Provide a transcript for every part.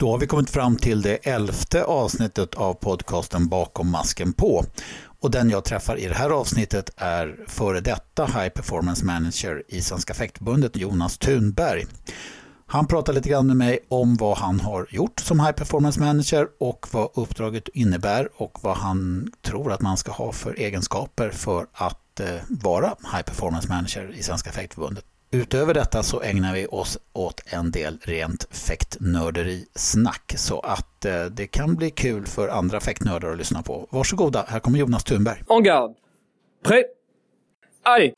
Då har vi kommit fram till det elfte avsnittet av podcasten Bakom masken på. Och den jag träffar i det här avsnittet är före detta High Performance Manager i Svenska Fäktförbundet, Jonas Thunberg. Han pratar lite grann med mig om vad han har gjort som High Performance Manager och vad uppdraget innebär och vad han tror att man ska ha för egenskaper för att eh, vara High Performance Manager i Svenska Fäktförbundet. Utöver detta så ägnar vi oss åt en del rent fäktnörderi-snack så att eh, det kan bli kul för andra fäktnördar att lyssna på. Varsågoda, här kommer Jonas Thunberg. En garde. Prêt. Allez.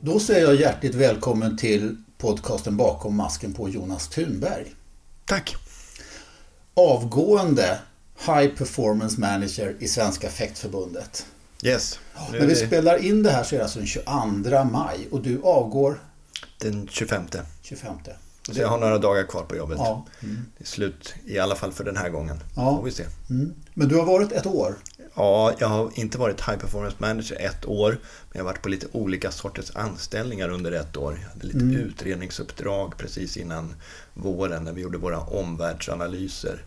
Då säger jag hjärtligt välkommen till podcasten Bakom masken på Jonas Thunberg. Tack. Avgående High Performance Manager i Svenska Fäktförbundet. Yes. När vi spelar in det här så är det alltså den 22 maj och du avgår Den 25. 25. Så jag har några dagar kvar på jobbet. Ja. Det är slut i alla fall för den här gången. Ja. Får vi se. Mm. Men du har varit ett år. Ja, jag har inte varit High Performance Manager ett år. Men jag har varit på lite olika sorters anställningar under ett år. Jag hade lite utredningsuppdrag precis innan våren när vi gjorde våra omvärldsanalyser.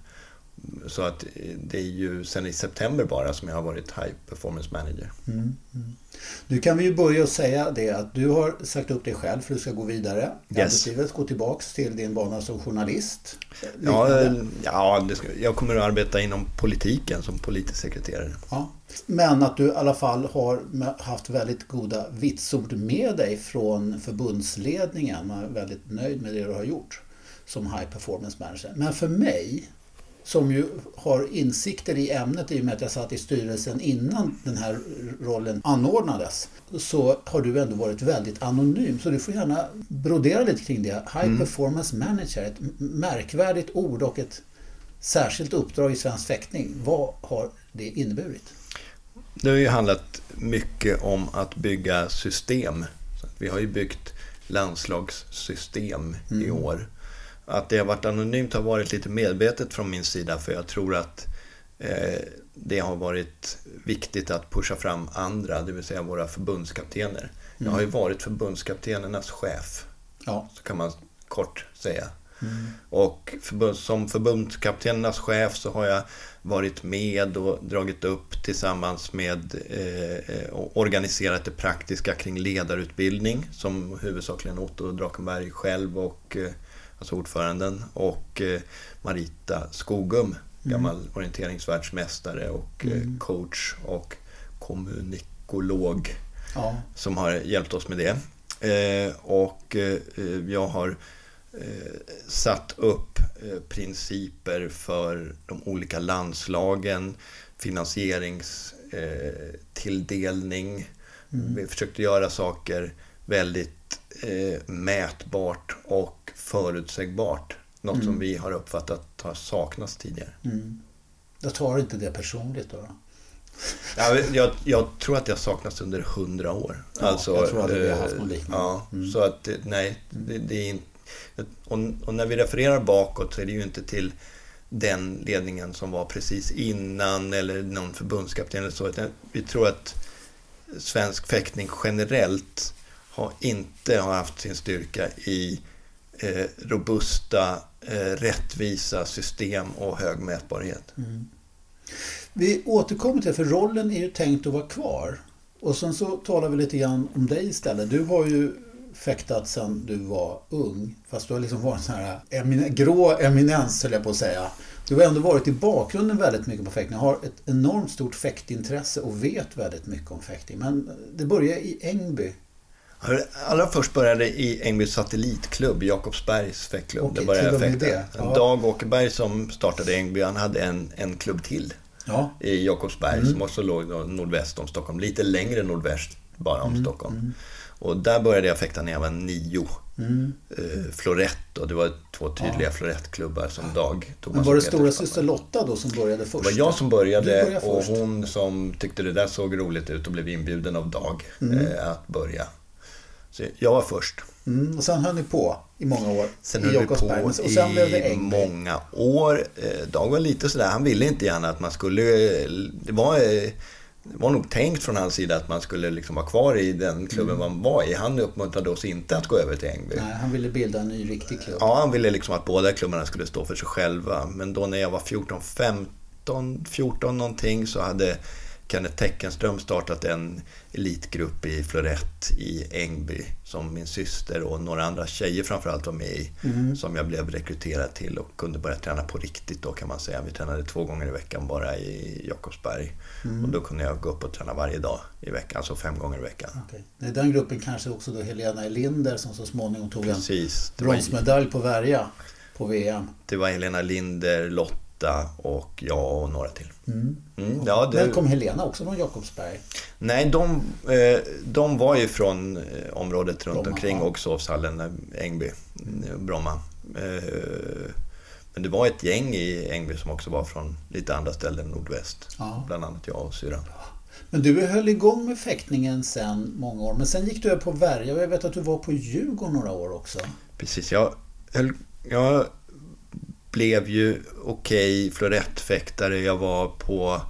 Så att det är ju sen i september bara som jag har varit High Performance Manager. Nu kan vi ju börja och säga det att du har sagt upp dig själv för att du ska gå vidare Yes. arbetslivet, gå tillbaks till din bana som journalist. Ja, eh, ja det ska, jag kommer att arbeta inom politiken som politisk sekreterare. Ja. Men att du i alla fall har haft väldigt goda vitsord med dig från förbundsledningen. Man är väldigt nöjd med det du har gjort som High Performance Manager. Men för mig, som ju har insikter i ämnet i och med att jag satt i styrelsen innan den här rollen anordnades, så har du ändå varit väldigt anonym. Så du får gärna brodera lite kring det. High Performance Manager, ett märkvärdigt ord och ett särskilt uppdrag i svensk fäktning. Vad har det inneburit? Det har ju handlat mycket om att bygga system. Vi har ju byggt landslagssystem i år. Att det har varit anonymt har varit lite medvetet från min sida för jag tror att eh, det har varit viktigt att pusha fram andra, det vill säga våra förbundskaptener. Jag har ju varit förbundskaptenernas chef, Ja. så kan man kort säga. Och förbund, som förbundskaptenernas chef så har jag varit med och dragit upp tillsammans med eh, eh, och organiserat det praktiska kring ledarutbildning som huvudsakligen Otto Drakenberg själv och eh, alltså ordföranden och eh, Marita Skogum, gammal orienteringsvärldsmästare och eh, coach och kommunikolog Ja. som har hjälpt oss med det. Eh, och jag har satt upp principer för de olika landslagen, finansieringstilldelning. Vi försökte göra saker väldigt eh, mätbart och förutsägbart. Något som vi har uppfattat har saknats tidigare. Jag tar inte det personligt då. Ja, jag, jag tror att det har saknats under hundra år. Alltså, Ja, jag tror aldrig vi har eh, haft något liknande. Mm. Ja, så att eh, nej, det, det är inte... Och, och när vi refererar bakåt så är det ju inte till den ledningen som var precis innan eller någon förbundskapten eller så. Vi tror att svensk fäktning generellt har inte har haft sin styrka i eh, robusta, eh, rättvisa system och hög mätbarhet. Mm. Vi återkommer till det, för rollen är ju tänkt att vara kvar. Och sen så talar vi lite grann om dig istället. Du har ju fäktat sedan du var ung. Fast du har liksom varit en sån här emin- grå eminens, höll jag på att säga. Du har ändå varit i bakgrunden väldigt mycket på fäktning. Har ett enormt stort fäktintresse och vet väldigt mycket om fäktning. Men det började i Ängby. Allra först började i Ängby satellitklubb, Jakobsbergs fäktklubb. Okej, Där började till och det, ja. Dag Åkerberg som startade Ängby, han hade en, en klubb till Ja. i Jakobsberg Mm. som också låg nordväst om Stockholm. Lite längre nordväst bara om Mm, Stockholm. Och där började jag fäkta när jag var nio. Mm. Eh, Florett och det var två tydliga florettklubbar som Dag Thomas Men var det stora syster Lotta då som började först? Det var jag som började började och hon som tyckte det där såg roligt ut och blev inbjuden av Dag Mm. eh, att börja. Så jag var först. Mm, och sen höll ni på i många år Sen i Jakobsberg. på Och sen blev det i Ängby. många år. Eh, Dag var lite sådär, han ville inte gärna att man skulle... Det var, eh, det var nog tänkt från hans sida att man skulle liksom vara kvar i den klubben man var i. Han uppmuntrade oss inte att gå över till Ängby. Nej, han ville bilda en ny riktig klubb. Ja, han ville liksom att båda klubbarna skulle stå för sig själva. Men då när jag var 14, 15, 14 någonting så hade Kenneth Teckenström startat en elitgrupp i Florett i Ängby som min syster och några andra tjejer framförallt var med i. Som jag blev rekryterad till och kunde börja träna på riktigt då kan man säga. Vi tränade två gånger i veckan bara i Jakobsberg. Och då kunde jag gå upp och träna varje dag i veckan, alltså fem gånger i veckan. Okej. I den gruppen kanske också då Helena Linder som så småningom tog en Precis. Var, bronsmedalj på Värja på VM. det var Helena Linder, Lotta och jag och några till. Mm. Mm, ja, det, Men kom Helena också från Jakobsberg? Nej, de, eh, de var ju från eh, området runt Bromma, omkring ja. Oxhovshallen, eh, Ängby, Bromma. Men det var ett gäng i Ängby som också var från lite andra ställen, nordväst. Ja. Bland annat jag och syrran. Men du höll igång med fäktningen sen många år. Men sen gick du över på Värja och jag vet att du var på Djurgården några år också. Precis, jag, höll, jag blev ju okej florettfäktare. Jag var på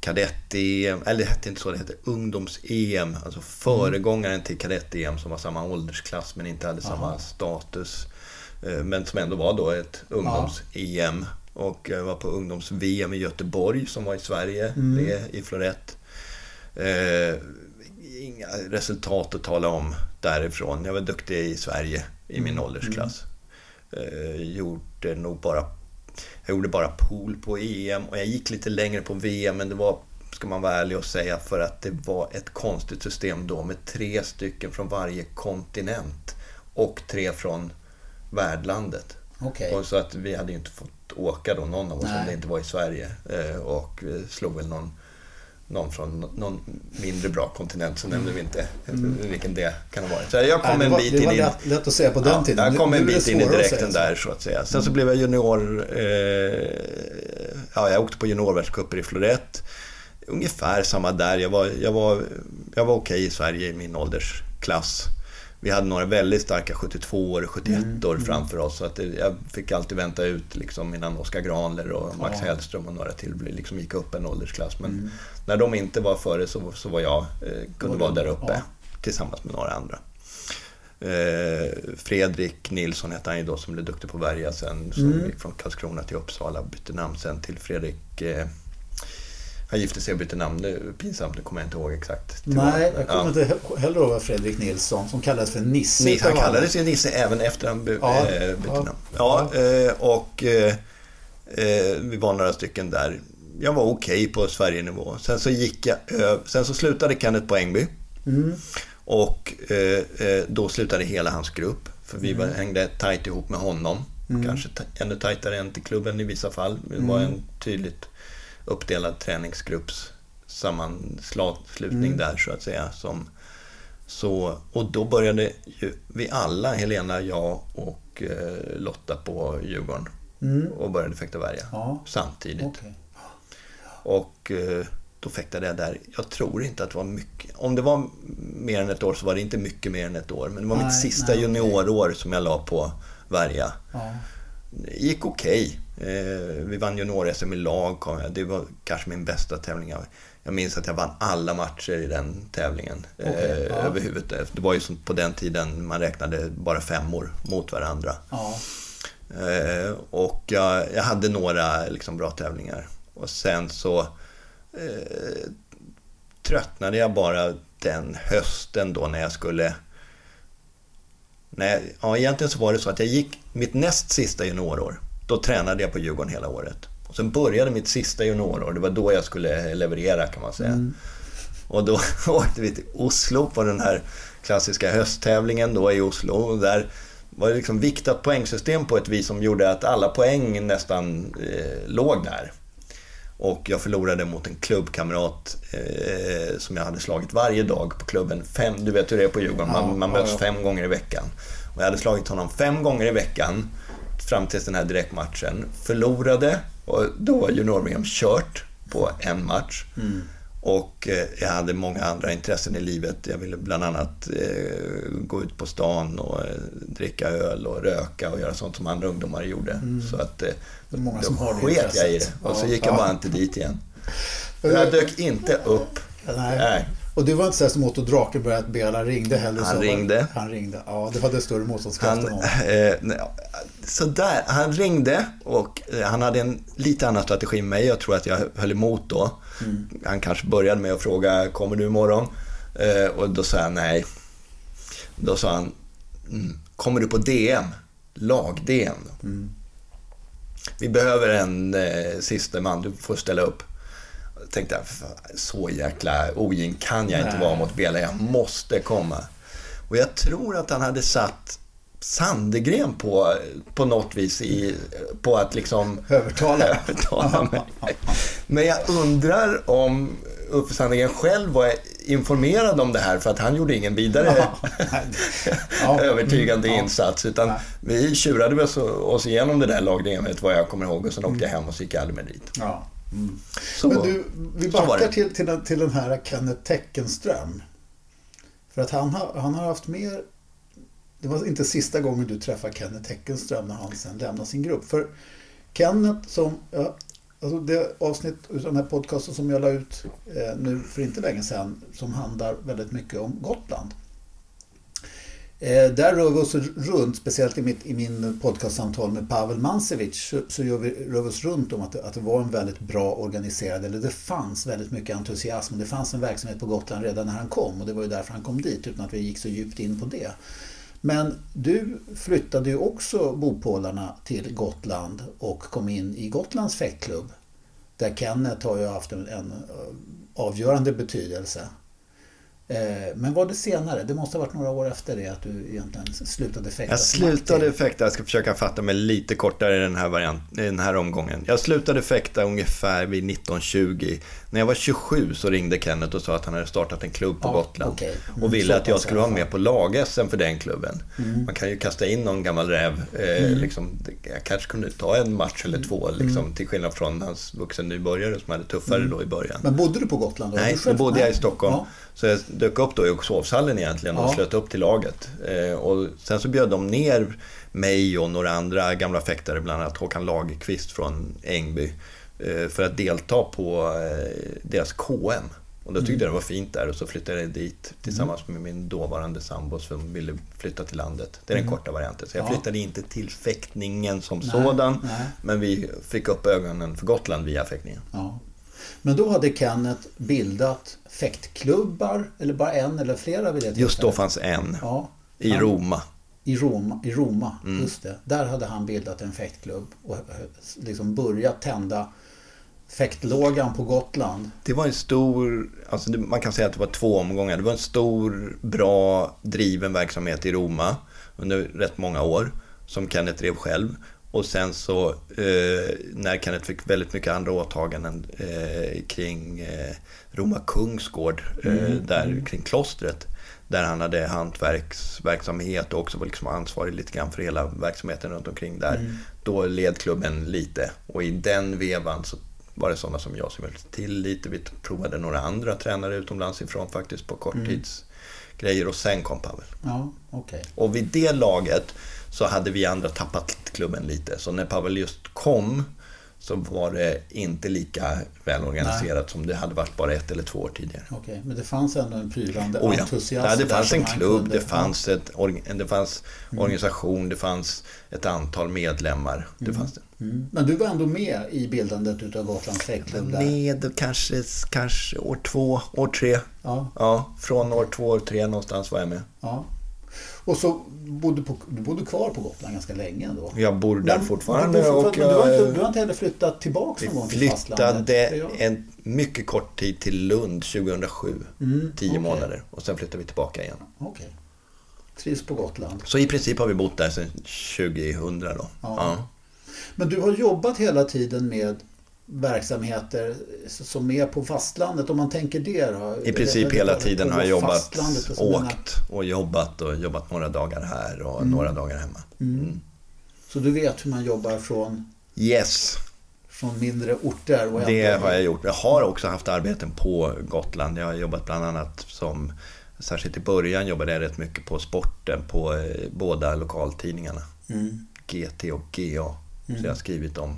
kadett-EM, eller det hette inte så, det hette ungdoms-EM. Alltså föregångaren till kadett-EM som var samma åldersklass men inte hade samma status. Eh, Men som ändå var då ett ungdoms-EM. Och jag var på ungdoms-VM i Göteborg som var i Sverige, det i florett. Eh, inga resultat att tala om därifrån. Jag var duktig i Sverige i min åldersklass. Eh, gjorde nog bara, jag gjorde bara pool på EM och jag gick lite längre på VM men det var, ska man vara ärlig och säga, för att det var ett konstigt system då med tre stycken från varje kontinent och tre från värdlandet. Okej. Och så att vi hade ju inte fått åka då, någon av oss, Nej. om det inte var i Sverige. Eh, Och eh, slog väl någon, någon från någon mindre bra kontinent, så nämnde vi inte vilken det kan ha varit. Så jag kom Mm. Nej, det en var, bit det in var i... lätt, lätt att säga på den Ja, tiden. jag kom Nu- en det bit in i direkten säga så. där så att säga. Sen så blev jag junior... Eh, ja, jag åkte på juniorvärldscuper i Florett. Ungefär samma där. Jag var, jag var, jag var okej i Sverige i min åldersklass. Vi hade några väldigt starka 72 år och 71 Mm, år framför oss. Så att det, jag fick alltid vänta ut liksom innan Oskar Granler och Max Ja. Hellström och några till liksom gick upp en åldersklass. Men Mm. när de inte var före så, så var jag, eh, kunde Var vara där uppe ja. tillsammans med några andra. Eh, Fredrik Nilsson hette han ju då som blev duktig på Värja sen. Som Mm. gick från Karlskrona till Uppsala. Bytte namn sen till Fredrik... Eh, han gifte sig och bytte namn. Det är pinsamt, nu kommer jag inte ihåg exakt. Nej, jag kommer inte he- heller ihåg Fredrik Nilsson som kallades för Nisse. Nisse, han kallades ju Nisse även efter han by- Ja, eh, bytte ja, namn. Ja, eh, och eh, eh, vi var några stycken där. Jag var okej på Sverigenivå. Sen så gick jag Sen så slutade Kenneth på Ängby. Mm. Och eh, eh, då slutade hela hans grupp. För vi var, hängde tajt ihop med honom. Kanske ta- ännu tajtare än till klubben i vissa fall. Det var en tydligt uppdelad träningsgrupps sammanslutning där så att säga. Som, så, och då började ju vi alla, Helena, jag och eh, Lotta på Djurgården. Och började fäkta värja Ja. samtidigt. Okej. Och eh, då fäktade jag där. Jag tror inte att det var mycket. Om det var mer än ett år så var det inte mycket mer än ett år. Men det var Nej, mitt sista nej, juniorår som jag la på Värja. Ja. Gick okej. Eh, vi vann junior-SM i lag. Det var kanske min bästa tävling. Jag, minns att jag vann alla matcher i den tävlingen. Okej, eh, ja. överhuvudet. Det var ju som på den tiden man räknade bara femmor mot varandra. Ja. Eh, och jag, jag hade några liksom, bra tävlingar. Och sen så eh, tröttnade jag bara den hösten då när jag skulle... Nej, ja, egentligen så var det så att jag gick mitt näst sista juniorår. Då tränade jag på Djurgården hela året. Och sen började mitt sista juniorår. Det var då jag skulle leverera kan man säga. Och då åkte vi till Oslo på den här klassiska hösttävlingen då i Oslo. Och där var det liksom viktat poängsystem på ett vis som gjorde att alla poäng nästan eh, låg där. Och jag förlorade mot en klubbkamrat eh, som jag hade slagit varje dag på klubben. Fem, du vet hur det är på Djurgården, man, man möts fem gånger i veckan. Och jag hade slagit honom fem gånger i veckan fram till den här direktmatchen. Förlorade och då var junior-VM kört på en match. Och eh, jag hade många andra intressen i livet. Jag ville bland annat eh, gå ut på stan och eh, dricka öl och röka och göra sånt som andra ungdomar gjorde. Så att Det många då som har det sket jag i det. Och så Ja. gick jag Ja. bara inte dit igen. Jag dök inte upp. Nej. Nej. Och det var inte så som Otto Drakenberg att Bela ringde heller? Han så- ringde. Han ringde. Ja, det hade större motståndskraft Han, än eh, nej, sådär, han ringde och han hade en lite annan strategi med mig. Jag tror att jag höll emot då. Han kanske började med att fråga, kommer du imorgon? Eh, och då sa jag nej. Då sa han, mm, kommer du på DM? Lag-DM. Vi behöver en eh, sista man, du får ställa upp. Då tänkte jag, "Fan, så jäkla ogin kan jag inte Nej. vara mot Bela, jag måste komma. Och jag tror att han hade satt Sandegren på, på något vis i, på att liksom Övertala. övertala mig. Men jag undrar om Uffe Sandegren själv var informerad om det här för att han gjorde ingen vidare Ja. övertygande Mm. Ja. insats. Utan Nej. vi tjurade oss, oss igenom det där lagdemet vad jag kommer ihåg och sen åkte jag hem och så gick jag aldrig mer dit. Ja. Så, Men du, vi backar till, till, den, till den här Kenneth Teckenström. För att han har, han har haft mer... Det var inte sista gången du träffade Kenneth Teckenström när han sen lämnade sin grupp. För Kenneth som... Ja, alltså det avsnitt av den här podcasten som jag la ut eh, nu för inte länge sedan som handlar väldigt mycket om Gotland. Eh, där rör vi oss runt, speciellt i, mitt, i min podcastsamtal med Pavel Mansevic, så, så gör vi, rör vi oss runt om att det, att det var en väldigt bra organiserad, eller det fanns väldigt mycket entusiasm det fanns en verksamhet på Gotland redan när han kom och det var ju därför han kom dit utan att vi gick så djupt in på det. Men du flyttade ju också bopålarna till Gotland och kom in i Gotlands fäktklubb. Där Kenneth har ju haft en, en eh, avgörande betydelse. Eh, Men var det senare? Det måste ha varit några år efter det att du egentligen slutade fäkta Jag slutade fäkta, jag ska försöka fatta mig lite kortare i den här, variant, i den här omgången. Jag slutade fäkta ungefär vid 1920. När jag var 27 så ringde Kenneth och sa att han hade startat en klubb på Ja, Gotland. okej. Mm, Och ville att jag skulle vara med fall. på lag-SM för den klubben. Mm. Man kan ju kasta in någon gammal räv. Eh, liksom, jag kanske kunde ta en match eller två, Mm. liksom, till skillnad från hans vuxen nybörjare som hade tuffare då i början. Men bodde du på Gotland då? Nej, då bodde jag i. Stockholm. Ja. Så jag dök upp då i sovshallen egentligen och Ja. slöt upp till laget. Eh, och sen så bjöd de ner mig och några andra gamla fäktare, bland annat Håkan Lagerqvist från Ängby, eh, för att delta på eh, deras KM. Och då tyckte Mm. jag det var fint där och så flyttade jag dit tillsammans med min dåvarande sambo som ville flytta till landet. Det är den korta varianten. Så jag Mm. Ja. flyttade inte till fäktningen som Nej, sådan, nej. men vi fick upp ögonen för Gotland via fäktningen. Ja. Men då hade Kenneth bildat fäktklubbar, eller bara en eller flera vid det Just då fanns en Ja. i Han- Roma. I Roma, i Roma Mm. just det. Där hade han bildat en fäktklubb och liksom börjat tända fäktlågan på Gotland. Det var en stor, alltså man kan säga att det var två omgångar. Det var en stor, bra, driven verksamhet i Roma under rätt många år som Kenneth drev själv. Och sen så eh, när Kenneth fick väldigt mycket andra åtaganden eh, kring eh, Roma kungsgård, eh, där kring klostret. Där han hade hantverksverksamhet och också var liksom ansvarig lite grann för hela verksamheten runt omkring där. Då led klubben lite och i den vevan så var det sådana som jag som hjälpte till lite. Vi provade några andra tränare utomlands ifrån faktiskt på korttidsgrejer och sen kom Pavel. Ja, okej. Och vid det laget så hade vi andra tappat klubben lite. Så när Pavel just kom så var det inte lika välorganiserat som det hade varit bara ett eller två år tidigare. Okej, men det fanns ändå en pyrande Oh ja. entusiasm Nej, det fanns en klubb, kunde- det fanns, ett, det fanns organisation, det fanns ett antal medlemmar. Det fanns det. Mm. Men du var ändå med i bildandet utav Gotlands fäktklubb? Med kanske, kanske år två, år tre. Ja, Ja, från år två, år tre någonstans var jag med. ja. Och så bodde på, du bodde kvar på Gotland ganska länge ändå? Jag bor där Men- fortfarande. men, och men du, har inte, du har inte heller flyttat tillbaka någon gång vi till fastlandet? flyttade För jag- en mycket kort tid till Lund 2007. Mm, Tio okej. månader. Och sen flyttade vi tillbaka igen. Okej. Trivs på Gotland. Så i princip har vi bott där sedan 2000 då. Ja. Ja. Men du har jobbat hela tiden med verksamheter som är på fastlandet, om man tänker det då? I princip hela tiden har jag jobbat, menar- åkt och jobbat och jobbat några dagar här och några dagar hemma. Mm. Så du vet hur man jobbar från, Yes, från mindre orter. Och det har jag gjort. Jag har också haft arbeten på Gotland. Jag har jobbat bland annat som, särskilt i början jobbade jag rätt mycket på sporten på eh, båda lokaltidningarna. Mm. GT och GA. Mm. Så jag har skrivit om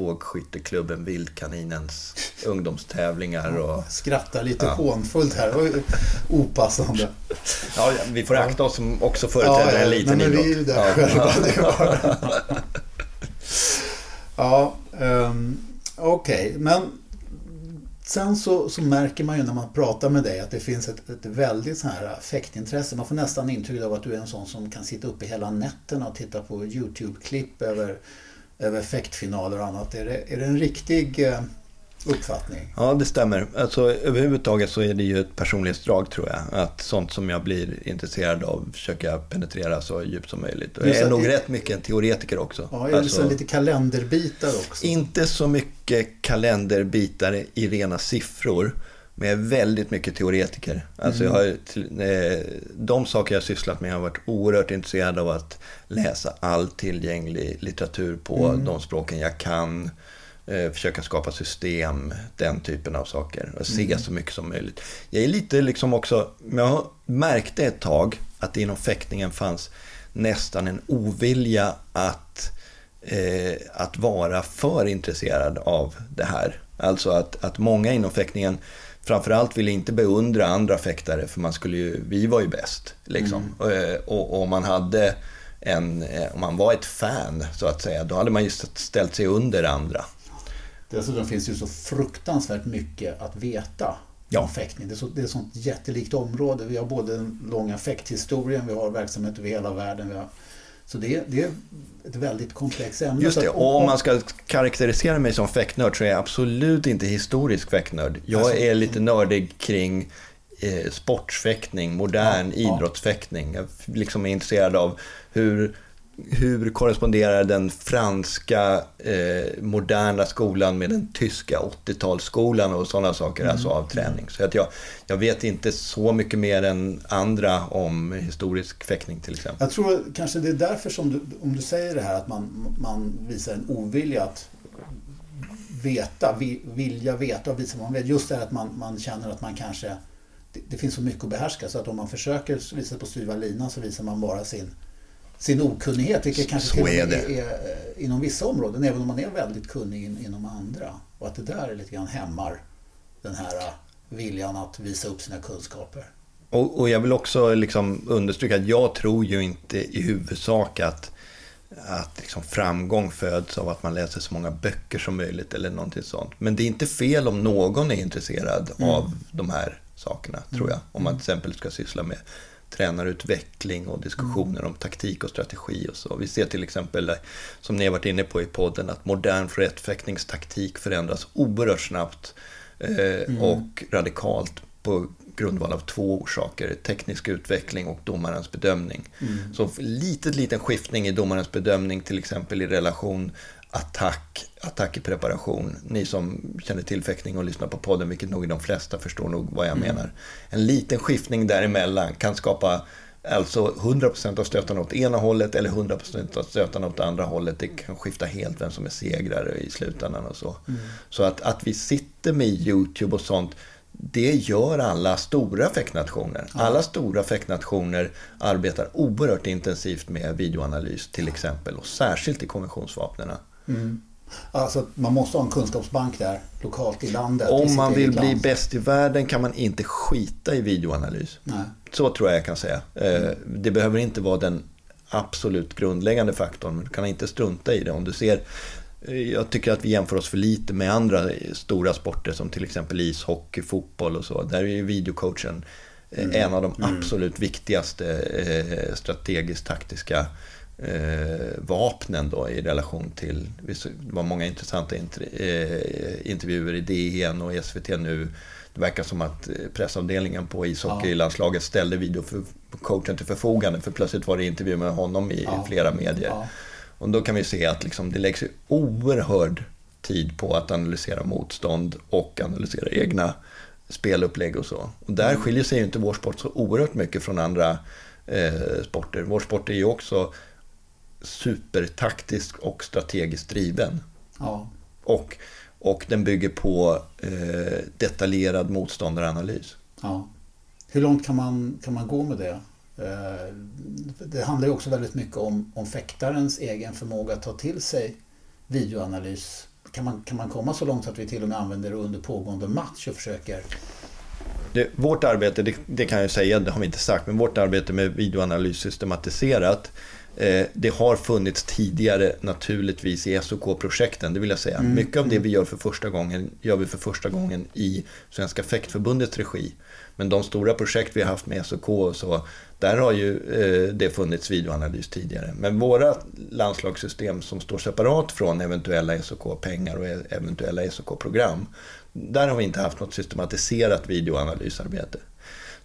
bågskytteklubben Vildkaninens ungdomstävlingar. Och, Skrattar lite ja. hånfullt här, det opassande. Ja, vi får akta oss som också företräder ja, en liten men idrott. Vi är ju där ja. själva, det bara... ja, um, okej, okay. men sen så, så, märker man ju när man pratar med dig att det finns ett, ett väldigt så här affektintresse. Man får nästan intryck av att du är en sån som kan sitta uppe hela nätterna och titta på YouTube-klipp över över effektfinaler och annat. Är det, är det en riktig eh, uppfattning? Ja, det stämmer. Alltså, överhuvudtaget så är det ju ett personlighetsdrag tror jag. Att sånt som jag blir intresserad av försöker jag penetrera så djupt som möjligt. Och jag är nog rätt mycket en teoretiker också. Ja, är alltså, det lite kalenderbitar också? Inte så mycket kalenderbitar i rena siffror. Men jag är väldigt mycket teoretiker. Alltså jag har, eh, de saker jag har sysslat med har varit oerhört intresserad av att läsa all tillgänglig litteratur på mm. de språken jag kan. Eh, försöka skapa system, den typen av saker. Och se mm. så mycket som möjligt. Jag är lite liksom också, jag märkte ett tag att det inom fäktningen fanns nästan en ovilja att, eh, att vara för intresserad av det här. Alltså att, att många inom fäktningen framförallt ville inte beundra andra fäktare för man skulle ju, vi var ju bäst. Liksom. Mm. Och, och, man hade en, eh, om man var ett fan så att säga, då hade man ju ställt sig under andra. Dessutom finns det ju så fruktansvärt mycket att veta ja. om fäktning. Det är, så, det är ett sånt jättelikt område. Vi har både den långa fäkthistorien, vi har verksamhet över hela världen. Vi har, så det, det är ett väldigt komplext ämne. Just det, och om man ska karaktärisera mig som fäktnörd så är jag absolut inte historisk fäktnörd. Jag alltså, är lite nördig kring eh, sportsfäktning, modern ja, idrottsfäktning. Jag liksom är intresserad av hur hur korresponderar den franska eh, moderna skolan med den tyska 80-talsskolan och sådana saker, mm. alltså av träning. Så att jag, jag vet inte så mycket mer än andra om historisk fäktning till exempel. Jag tror kanske det är därför som du, om du säger det här att man, man visar en ovilja att veta, vilja veta och visa vad man vet. Just det här att man, man känner att man kanske, det, det finns så mycket att behärska så att om man försöker visa på styva linan så visar man bara sin sin okunnighet, vilket kanske så till är, är, är eh, inom vissa områden, även om man är väldigt kunnig in, inom andra. Och att det där lite grann hämmar den här eh, viljan att visa upp sina kunskaper. Och, och jag vill också liksom understryka att jag tror ju inte i huvudsak att, att liksom framgång föds av att man läser så många böcker som möjligt eller någonting sånt. Men det är inte fel om någon är intresserad mm. av de här sakerna, tror jag. Om man till exempel ska syssla med tränarutveckling och diskussioner om taktik och strategi och så. Vi ser till exempel, som ni har varit inne på i podden, att modern förrättfäktningstaktik förändras oerhört snabbt eh, mm. och radikalt på grundval av två orsaker, teknisk utveckling och domarens bedömning. Mm. Så liten, liten skiftning i domarens bedömning, till exempel i relation attack, attack i preparation. Ni som känner till fäktning och lyssnar på podden, vilket nog de flesta förstår nog vad jag mm. menar. En liten skiftning däremellan kan skapa alltså 100% av stötarna åt ena hållet eller 100% av stötarna åt andra hållet. Det kan skifta helt vem som är segrare i slutändan och så. Mm. Så att, att vi sitter med YouTube och sånt, det gör alla stora fäktnationer. Alla stora fäktnationer arbetar oerhört intensivt med videoanalys till exempel och särskilt i konventionsvapnen. Mm. Alltså man måste ha en kunskapsbank där lokalt i landet. Om man vill bli bäst i världen kan man inte skita i videoanalys. Nej. Så tror jag jag kan säga. Mm. Det behöver inte vara den absolut grundläggande faktorn. Men du kan inte strunta i det. Om du ser eh, jag tycker att vi jämför oss för lite med andra stora sporter som till exempel ishockey, fotboll och så. Där är videocoachen eh, mm. en av de mm. absolut viktigaste strategiskt taktiska eh, vapnen då i relation till, det var många intressanta eh, intervjuer i DN och SVT nu. Det verkar som att eh, pressavdelningen på ishockeylandslaget ställde videocoachen till förfogande för plötsligt var det intervju med honom i ja. flera medier. Ja. Och då kan vi se att liksom, det läggs oerhörd tid på att analysera motstånd och analysera egna spelupplägg och så. Och där mm. skiljer sig ju inte vår sport så oerhört mycket från andra eh, sporter. Vår sport är ju också supertaktisk och strategiskt driven. Ja. och, och den bygger på eh, detaljerad motståndaranalys. Ja. Hur långt kan man, kan man gå med det? Eh, det handlar ju också väldigt mycket om, om fäktarens egen förmåga att ta till sig videoanalys. Kan man, kan man komma så långt att vi till och med använder det under pågående match och försöker det, vårt arbete, det, det, kan jag säga, det har vi inte sagt, men vårt arbete med videoanalys systematiserat det har funnits tidigare naturligtvis i SOK-projekten, det vill jag säga. Mm. Mycket av det vi gör för första gången gör vi för första gången i Svenska fäktförbundets regi. Men de stora projekt vi har haft med SOK och så, där har ju eh, det funnits videoanalys tidigare. Men våra landslagssystem som står separat från eventuella SOK-pengar och e-, eventuella SOK-program, där har vi inte haft något systematiserat videoanalysarbete.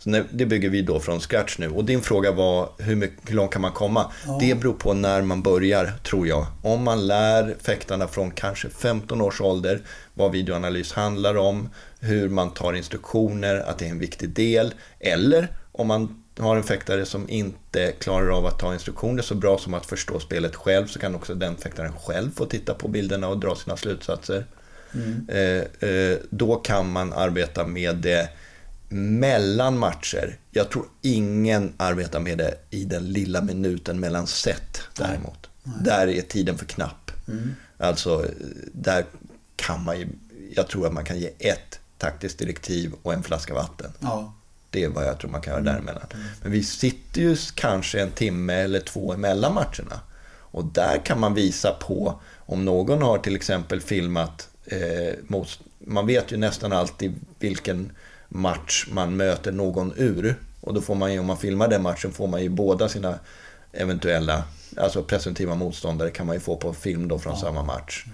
Så det bygger vi då från scratch nu. Och din fråga var hur, mycket, hur långt kan man komma? Ja. Det beror på när man börjar, tror jag. Om man lär fäktarna från kanske 15 års ålder vad videoanalys handlar om, hur man tar instruktioner, att det är en viktig del. Eller om man har en fäktare som inte klarar av att ta instruktioner så bra som att förstå spelet själv så kan också den fäktaren själv få titta på bilderna och dra sina slutsatser. Mm. Eh, eh, då kan man arbeta med det mellan matcher. Jag tror ingen arbetar med det i den lilla minuten mellan set däremot. Nej. Där är tiden för knapp. Mm. Alltså, där kan man ju, jag tror att man kan ge ett taktiskt direktiv och en flaska vatten. Ja. Det är vad jag tror man kan göra mm. däremellan. Men vi sitter ju kanske en timme eller två emellan matcherna. Och där kan man visa på, om någon har till exempel filmat, eh, mot, man vet ju nästan alltid vilken match man möter någon ur. Och då får man ju, om man filmar den matchen, får man ju båda sina eventuella, alltså presumtiva motståndare kan man ju få på film då från ja. samma match.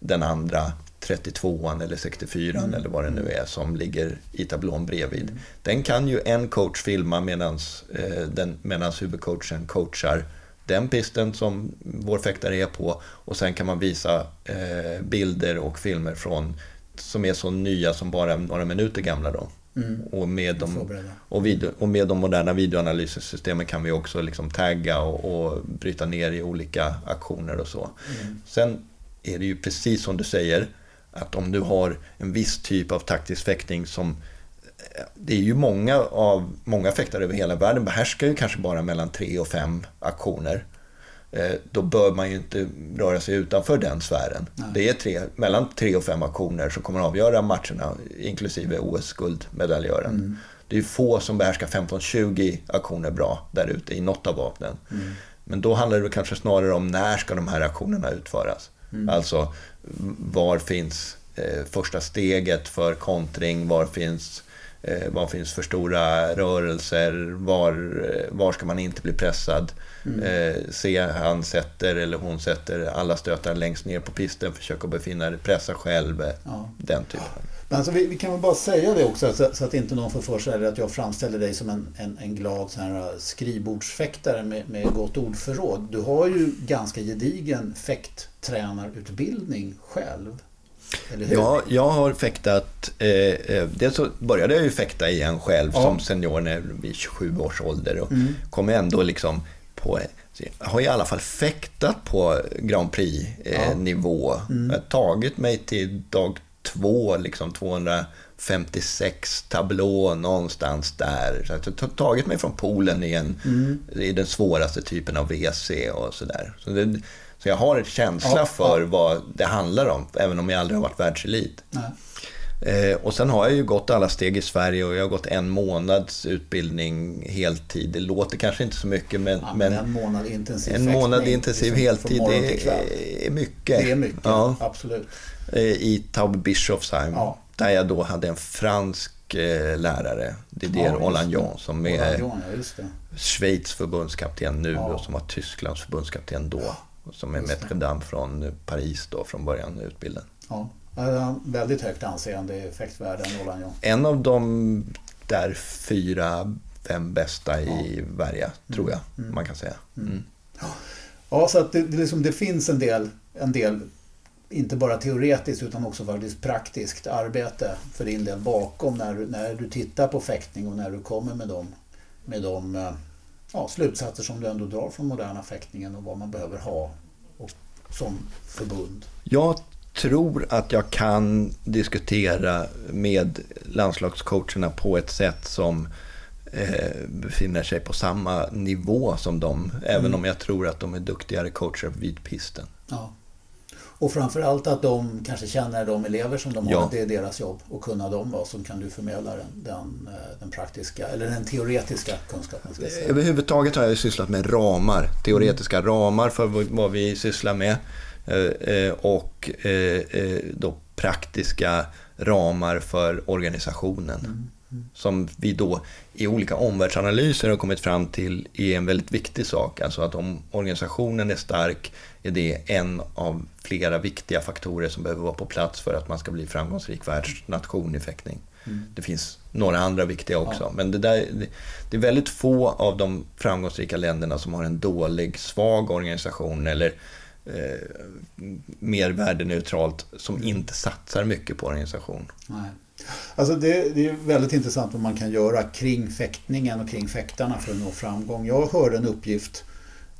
Den andra 32an eller 64an mm. eller vad det nu är som ligger i tablån bredvid. Mm. Den kan ju en coach filma medan eh, huvudcoachen coachar den pisten som vår fäktare är på och sen kan man visa eh, bilder och filmer från som är så nya som bara några minuter gamla då. Mm. Och, med de, och, video, och med de moderna videoanalyssystemen kan vi också liksom tagga och, och bryta ner i olika aktioner och så. Mm. Sen är det ju precis som du säger, att om du har en viss typ av taktisk fäktning som det är ju många av många fäktare över hela världen behärskar ju kanske bara mellan tre och fem aktioner. Eh, då bör man ju inte röra sig utanför den sfären. Nej. Det är tre, mellan tre och fem aktioner som kommer att avgöra matcherna, inklusive OS-guldmedaljören. Mm. Det är få som behärskar 15-20 aktioner bra där ute i något av vapnen. Mm. Men då handlar det kanske snarare om när ska de här aktionerna utföras? Mm. Alltså, var finns eh, första steget för kontring? Var finns vad finns för stora rörelser? Var, eh, var ska man inte bli pressad? Mm. Eh, se han sätter eller hon sätter alla stötar längst ner på pisten, försöka befinna det, pressa själv. Ja. Den typen. Men alltså, vi, vi, kan väl bara säga det också så, så, att inte någon får för sig att jag framställer dig som en, en, en glad sån här skrivbordsfäktare med, med gott ordförråd. Du har ju ganska gedigen fäkttränarutbildning själv. Ja, jag har fäktat. Eh, eh, dels så började jag ju fäkta igen själv ja. som senior när vid 27 års ålder och mm. kom ändå liksom på jag har i alla fall fäktat på Grand Prix-nivå. Eh, ja. mm. Jag har tagit mig till dag två, liksom 256 tablå någonstans där. Så jag har tagit mig från poolen i, en, mm. i den svåraste typen av WC och sådär. Så det, så jag har en känsla ja, för ja. vad det handlar om, även om jag aldrig har varit världselit. Eh, och sen har jag ju gått alla steg i Sverige och jag har gått en månads utbildning heltid. Det låter kanske inte så mycket men... Ja, men en månad intensiv En månad intensiv liksom, heltid det är, är, mycket. Det är mycket, ja. absolut. Eh, I Taube Bischofsheim. Ja. Där jag då hade en fransk eh, lärare, Didier ja, Olagnon, som är Olagnon, ja, Schweiz förbundskapten nu och som var Tysklands förbundskapten då. Som är maître dame från Paris då från början utbildad. Ja, väldigt högt anseende i effektvärlden, Roland John. En av de där fyra, fem bästa i ja. Värja, tror jag mm. man kan säga. Mm. mm. Ja, så att det, det, liksom, det finns en del, en del, inte bara teoretiskt utan också faktiskt praktiskt arbete för din del bakom när, när du tittar på fäktning och när du kommer med dem med de eh, ja, slutsatser som du ändå drar från moderna fäktningen och vad man behöver ha och, som förbund? Jag tror att jag kan diskutera med landslagscoacherna på ett sätt som eh, befinner sig på samma nivå som dem. Även Mm. om jag tror att de är duktigare coacher vid pisten. Ja. Och framförallt att de kanske känner de elever som de har, Ja. att det är deras jobb. Och kunna dem vad som kan du förmedla den, den, eh, den praktiska, eller den teoretiska kunskapen. Ska jag säga. Överhuvudtaget har jag sysslat med ramar, teoretiska ramar för vad- vi sysslar med. Eh, eh, Och då praktiska ramar för organisationen. Som vi då i olika omvärldsanalyser har kommit fram till är en väldigt viktig sak. Alltså att om organisationen är stark är det en av flera viktiga faktorer som behöver vara på plats för att man ska bli framgångsrik världsnation i fäktning. Det finns några andra viktiga också. Men det, där, det, det är väldigt få av de framgångsrika länderna som har en dålig, svag organisation eller eh, mer värdeneutralt som inte satsar mycket på organisation. Nej. Alltså det, det är väldigt intressant vad man kan göra kring fäktningen och kring fäktarna för att nå framgång. Jag hörde en uppgift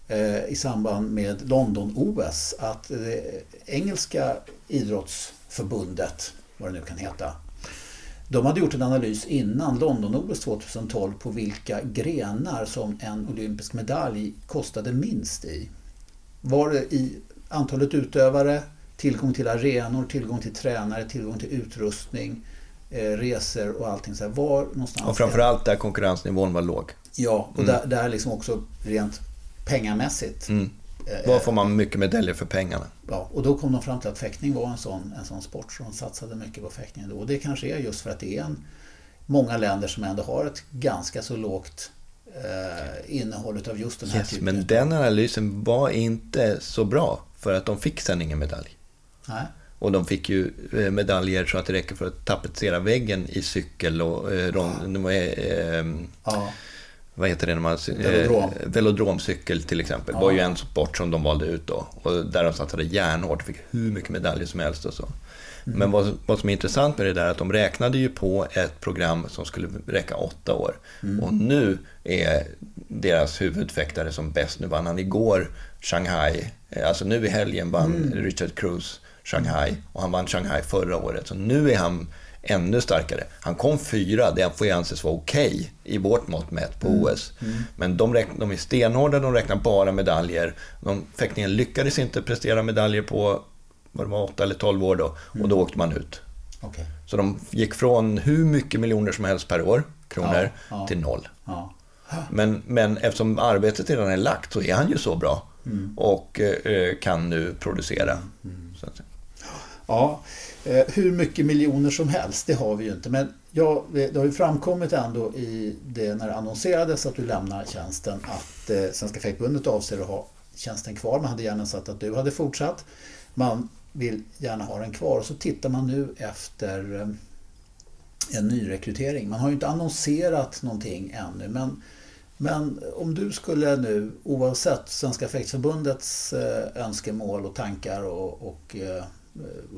eh, i samband med London-OS att det engelska idrottsförbundet, vad det nu kan heta, de hade gjort en analys innan London-OS 2012 på vilka grenar som en olympisk medalj kostade minst i. Var det i antalet utövare, tillgång till arenor, tillgång till tränare, tillgång till utrustning, eh, resor och allting så här. Var någonstans? Och framförallt där konkurrensnivån var låg. Ja, och där, där liksom också rent pengamässigt. Mm. Eh, Var får man mycket medaljer för pengarna? Ja, och då kom de fram till att fäktning var en sån, en sån sport så de satsade mycket på fäktning då. Och det kanske är just för att det är en, många länder som ändå har ett ganska så lågt eh, innehåll av just den här Yes, typen men den analysen var inte så bra för att de fick sen ingen medalj. Nej. Och de fick ju eh, medaljer så att det räcker för att tapetsera väggen i cykel och eh, de var, eh, Ja, vad heter det när man... Velodrom. Eh, velodromcykel till exempel. Ja. var ju en sport som de valde ut då. Och där de satsade järnhårt och fick hur mycket medaljer som helst och så. Mm. Men vad, vad som är intressant med det där är att de räknade ju på ett program som skulle räcka åtta år. Mm. Och nu är deras huvudfäktare som bäst. Nu vann han igår Shanghai. Eh, Alltså nu i helgen vann Mm. Richard Cruz Shanghai. Och han vann Shanghai förra året. Så nu är han ännu starkare. Han kom fyra, det får ju anses vara okej i vårt mått mätt på OS. Men de, räknar, de är stenhårda, de räknar bara medaljer. De, fäktningen lyckades inte prestera medaljer på vad det var, 8 eller 12 år då. Och då åkte man ut. okej. Så de gick från hur mycket miljoner som helst per år, kronor, Ja, ja. till noll. Ja. Men, men eftersom arbetet redan är lagt så är han ju så bra. Och eh, kan nu producera. Så att, Ja, eh, hur mycket miljoner som helst, det har vi ju inte. Men ja, det har ju framkommit ändå i det när det annonserades att du lämnar tjänsten att eh, Svenska Fäktförbundet avser att ha tjänsten kvar. Man hade gärna sett att du hade fortsatt. Man vill gärna ha den kvar. Och så tittar man nu efter eh, en nyrekrytering. Man har ju inte annonserat någonting ännu. Men, men om du skulle nu, oavsett Svenska Fäktförbundets eh, önskemål och tankar och, och eh,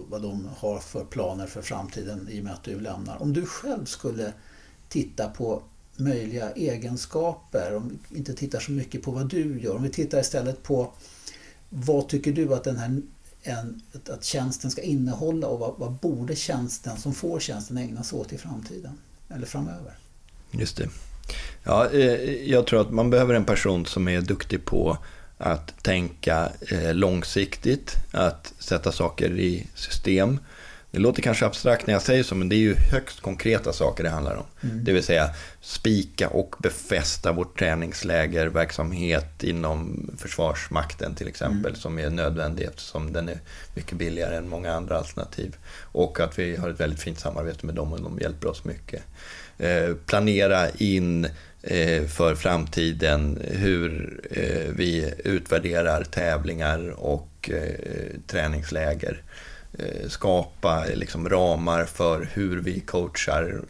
vad de har för planer för framtiden i och med att du lämnar. Om du själv skulle titta på möjliga egenskaper, om vi inte tittar så mycket på vad du gör, om vi tittar istället på vad tycker du att den här en, att tjänsten ska innehålla och vad, vad borde tjänsten som får tjänsten ägna sig åt i framtiden eller framöver? Just det. Ja, eh, jag tror att man behöver en person som är duktig på att tänka eh, långsiktigt, att sätta saker i system. Det låter kanske abstrakt när jag säger så, men det är ju högst konkreta saker det handlar om. Det vill säga spika och befästa vår träningslägerverksamhet inom Försvarsmakten till exempel, som är nödvändig eftersom den är mycket billigare än många andra alternativ. Och att vi har ett väldigt fint samarbete med dem och de hjälper oss mycket. Eh, planera in för framtiden hur eh, vi utvärderar tävlingar och eh, träningsläger. Eh, skapa liksom, ramar för hur vi coachar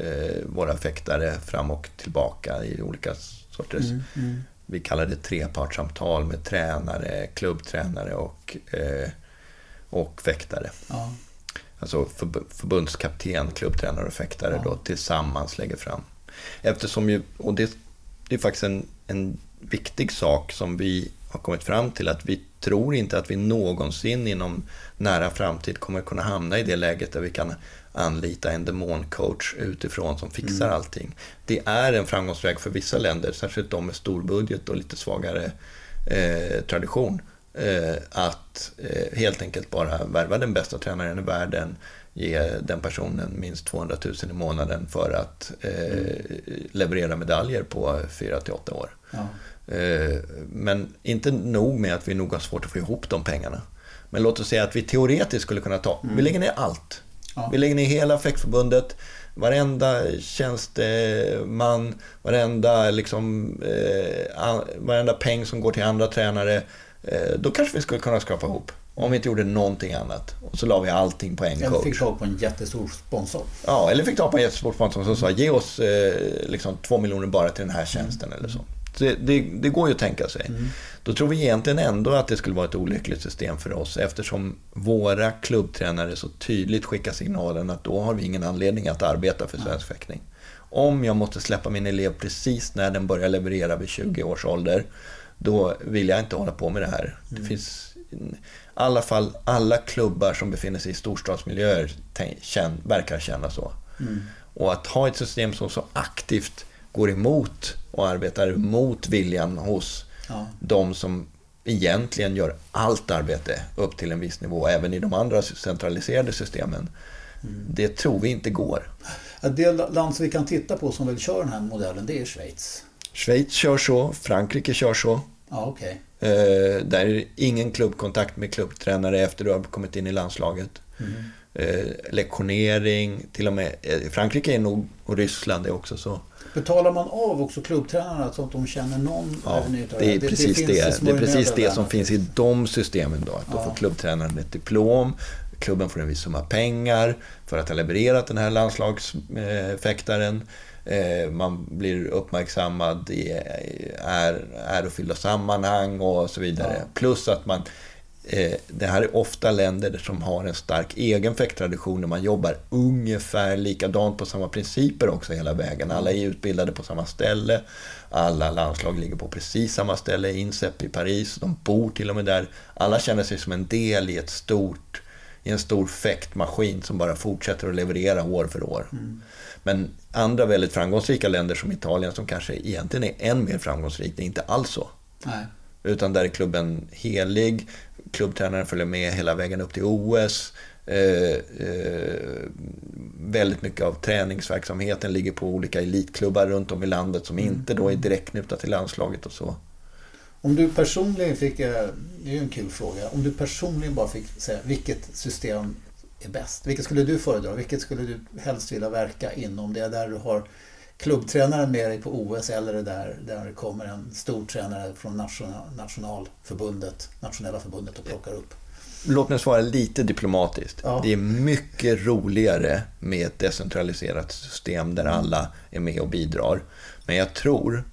eh, våra fäktare fram och tillbaka i olika sorters vi kallar det trepartssamtal med tränare, klubbtränare och, eh, och fäktare. Ja. Alltså förb- förbundskapten, klubbtränare och fäktare Ja. då tillsammans lägger fram. Eftersom ju, och det, det är faktiskt en, en viktig sak som vi har kommit fram till att vi tror inte att vi någonsin inom nära framtid kommer kunna hamna i det läget där vi kan anlita en demoncoach utifrån som fixar mm. allting. Det är en framgångsväg för vissa länder, särskilt de med stor budget och lite svagare eh, tradition. Eh, att eh, helt enkelt bara värva den bästa tränaren i världen, ge den personen minst 200 000 i månaden för att eh, mm. leverera medaljer på 4 till 8 år. Ja. Eh, men inte nog med att vi nog har svårt att få ihop de pengarna. Men låt oss säga att vi teoretiskt skulle kunna ta, mm. vi lägger ner allt. Ja. Vi lägger ner hela fäktförbundet, varenda tjänsteman, varenda, liksom, eh, varenda peng som går till andra tränare. Eh, då kanske vi skulle kunna skrapa ihop. Om vi inte gjorde någonting annat. Och så la vi allting på en coach. Eller fick tag på en jättestor sponsor. Ja, eller fick tag på en jättestor sponsor som sa ge oss eh, liksom, två miljoner bara till den här tjänsten eller så. Det, det, det, går ju att tänka sig. Mm. Då tror vi egentligen ändå att det skulle vara ett olyckligt system för oss eftersom våra klubbtränare så tydligt skickar signalen att då har vi ingen anledning att arbeta för svensk fäktning. Om jag måste släppa min elev precis när den börjar leverera vid 20 års ålder, då vill jag inte hålla på med det här. Mm. Det finns i alla fall alla klubbar som befinner sig i storstadsmiljöer verkar känna så. Mm. Och att ha ett system som så aktivt går emot och arbetar mot viljan hos ja. de som egentligen gör allt arbete upp till en viss nivå, även i de andra centraliserade systemen. Mm. Det tror vi inte går. Det land som vi kan titta på som vill köra den här modellen, det är Schweiz. Schweiz kör så, Frankrike kör så. Ja, okay. Eh, där är ingen klubbkontakt med klubbtränare efter du har kommit in i landslaget. Mm. Eh, lektionering, till och med eh, Frankrike är nog, och Ryssland är också så. Betalar man av också klubbtränarna så att de känner någon ja, det är precis det. Det, det är precis det som finns i de systemen då. Att ja. då får klubbtränaren ett diplom, klubben får en viss summa pengar för att ha levererat den här landslagsfäktaren. Eh, man blir uppmärksammad i är, ärofyllda sammanhang och så vidare. Ja. Plus att man Eh, det här är ofta länder som har en stark egen fäkttradition och man jobbar ungefär likadant på samma principer också hela vägen. Alla är utbildade på samma ställe, alla landslag ligger på precis samma ställe, INSEP i Paris, de bor till och med där. Alla känner sig som en del i ett stort i en stor fäktmaskin som bara fortsätter att leverera år för år. Mm. Men andra väldigt framgångsrika länder som Italien som kanske egentligen är än mer framgångsrikt, det är inte alls så. Nej. Utan där är klubben helig, klubbtränaren följer med hela vägen upp till OS. Eh, eh, väldigt mycket av träningsverksamheten ligger på olika elitklubbar runt om i landet som mm. inte då är direkt knutna till landslaget och så. Om du personligen fick, eh, det är ju en kul fråga, om du personligen bara fick säga vilket system är bäst? Vilket skulle du föredra? Vilket skulle du helst vilja verka inom? Det är där du har klubbtränaren med dig på OS eller det där, där det kommer en stor tränare från national, nationalförbundet, nationella förbundet och plockar upp? Låt mig svara lite diplomatiskt. Ja. Det är mycket roligare med ett decentraliserat system där alla är med och bidrar. Men jag tror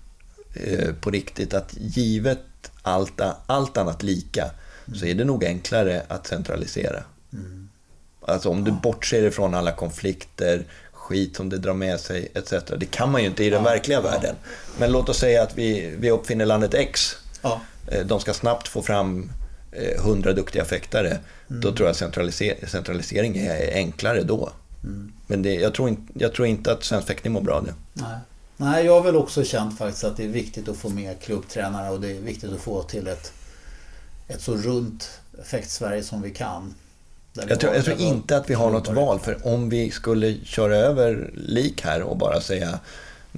eh, på riktigt att givet allt, allt annat lika mm. så är det nog enklare att centralisera. Mm. Alltså om du bortser ifrån alla konflikter, skit som det drar med sig etc. Det kan man ju inte i den verkliga världen. Men låt oss säga att vi, vi uppfinner landet X. Eh, de ska snabbt få fram eh, hundra duktiga fäktare. Mm. Då tror jag centraliser centralisering är enklare då. Mm. Men det, jag, tror in, jag tror inte att svensk fäktning mår bra av det. Nej. Nej, jag har väl också känt faktiskt att det är viktigt att få med klubbtränare och det är viktigt att få till ett, ett så runt fäkt-Sverige som vi kan. Jag tror, jag tror, inte att vi har något val, för om vi skulle köra över lik här och bara säga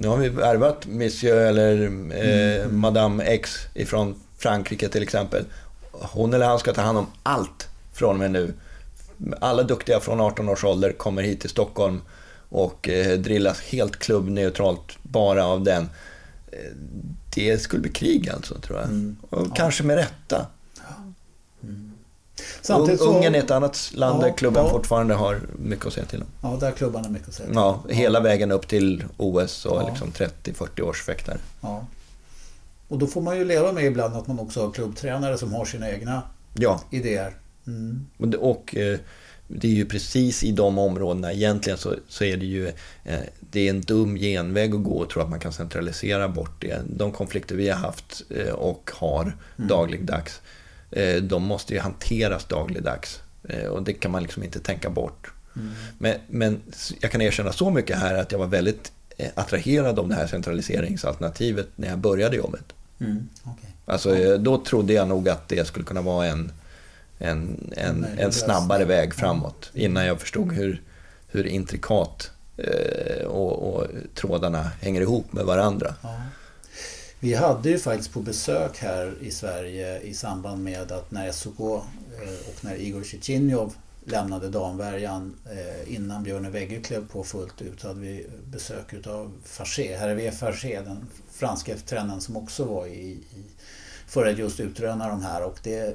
nu har vi värvat Monsieur eller eh, mm. Madame X ifrån Frankrike till exempel. Hon eller han ska ta hand om allt från och med nu. Alla duktiga från 18 års ålder kommer hit till Stockholm och eh, drillas helt klubbneutralt bara av den. Eh, det skulle bli krig alltså, tror jag. Mm. Och ja. kanske med rätta. Samtidigt så... Ungern är ett annat land ja, där klubben ja. fortfarande har mycket att säga till om. Ja, där klubban har mycket att säga till Ja, hela vägen upp till OS och ja. liksom 30-40 års fäktare. Ja. Och då får man ju leva med ibland att man också har klubbtränare som har sina egna ja. idéer. Mm. Och, och eh, det är ju precis i de områdena, egentligen så, så är det ju eh, det är en dum genväg att gå och tro att man kan centralisera bort det. De konflikter vi har haft eh, och har mm. dagligdags, de måste ju hanteras dagligdags. Eh, och det kan man liksom inte tänka bort. Mm. Men, men jag kan erkänna så mycket här att jag var väldigt eh, attraherad av det här centraliseringsalternativet när jag började jobbet. Mm. Okay. Alltså, eh, då trodde jag nog att det skulle kunna vara en en, en, en snabbare väg framåt. Innan jag förstod hur, hur intrikat eh, och, och trådarna hänger ihop med varandra. Ja. Vi hade ju faktiskt på besök här i Sverige i samband med att när SOK eh, och när Igor Chichinjov lämnade damvärjan eh, innan Björne Wegge klev på fullt ut hade vi besök av Farché, Hervé Farché, den franska tränaren som också var i, i för att just utröna de här och det är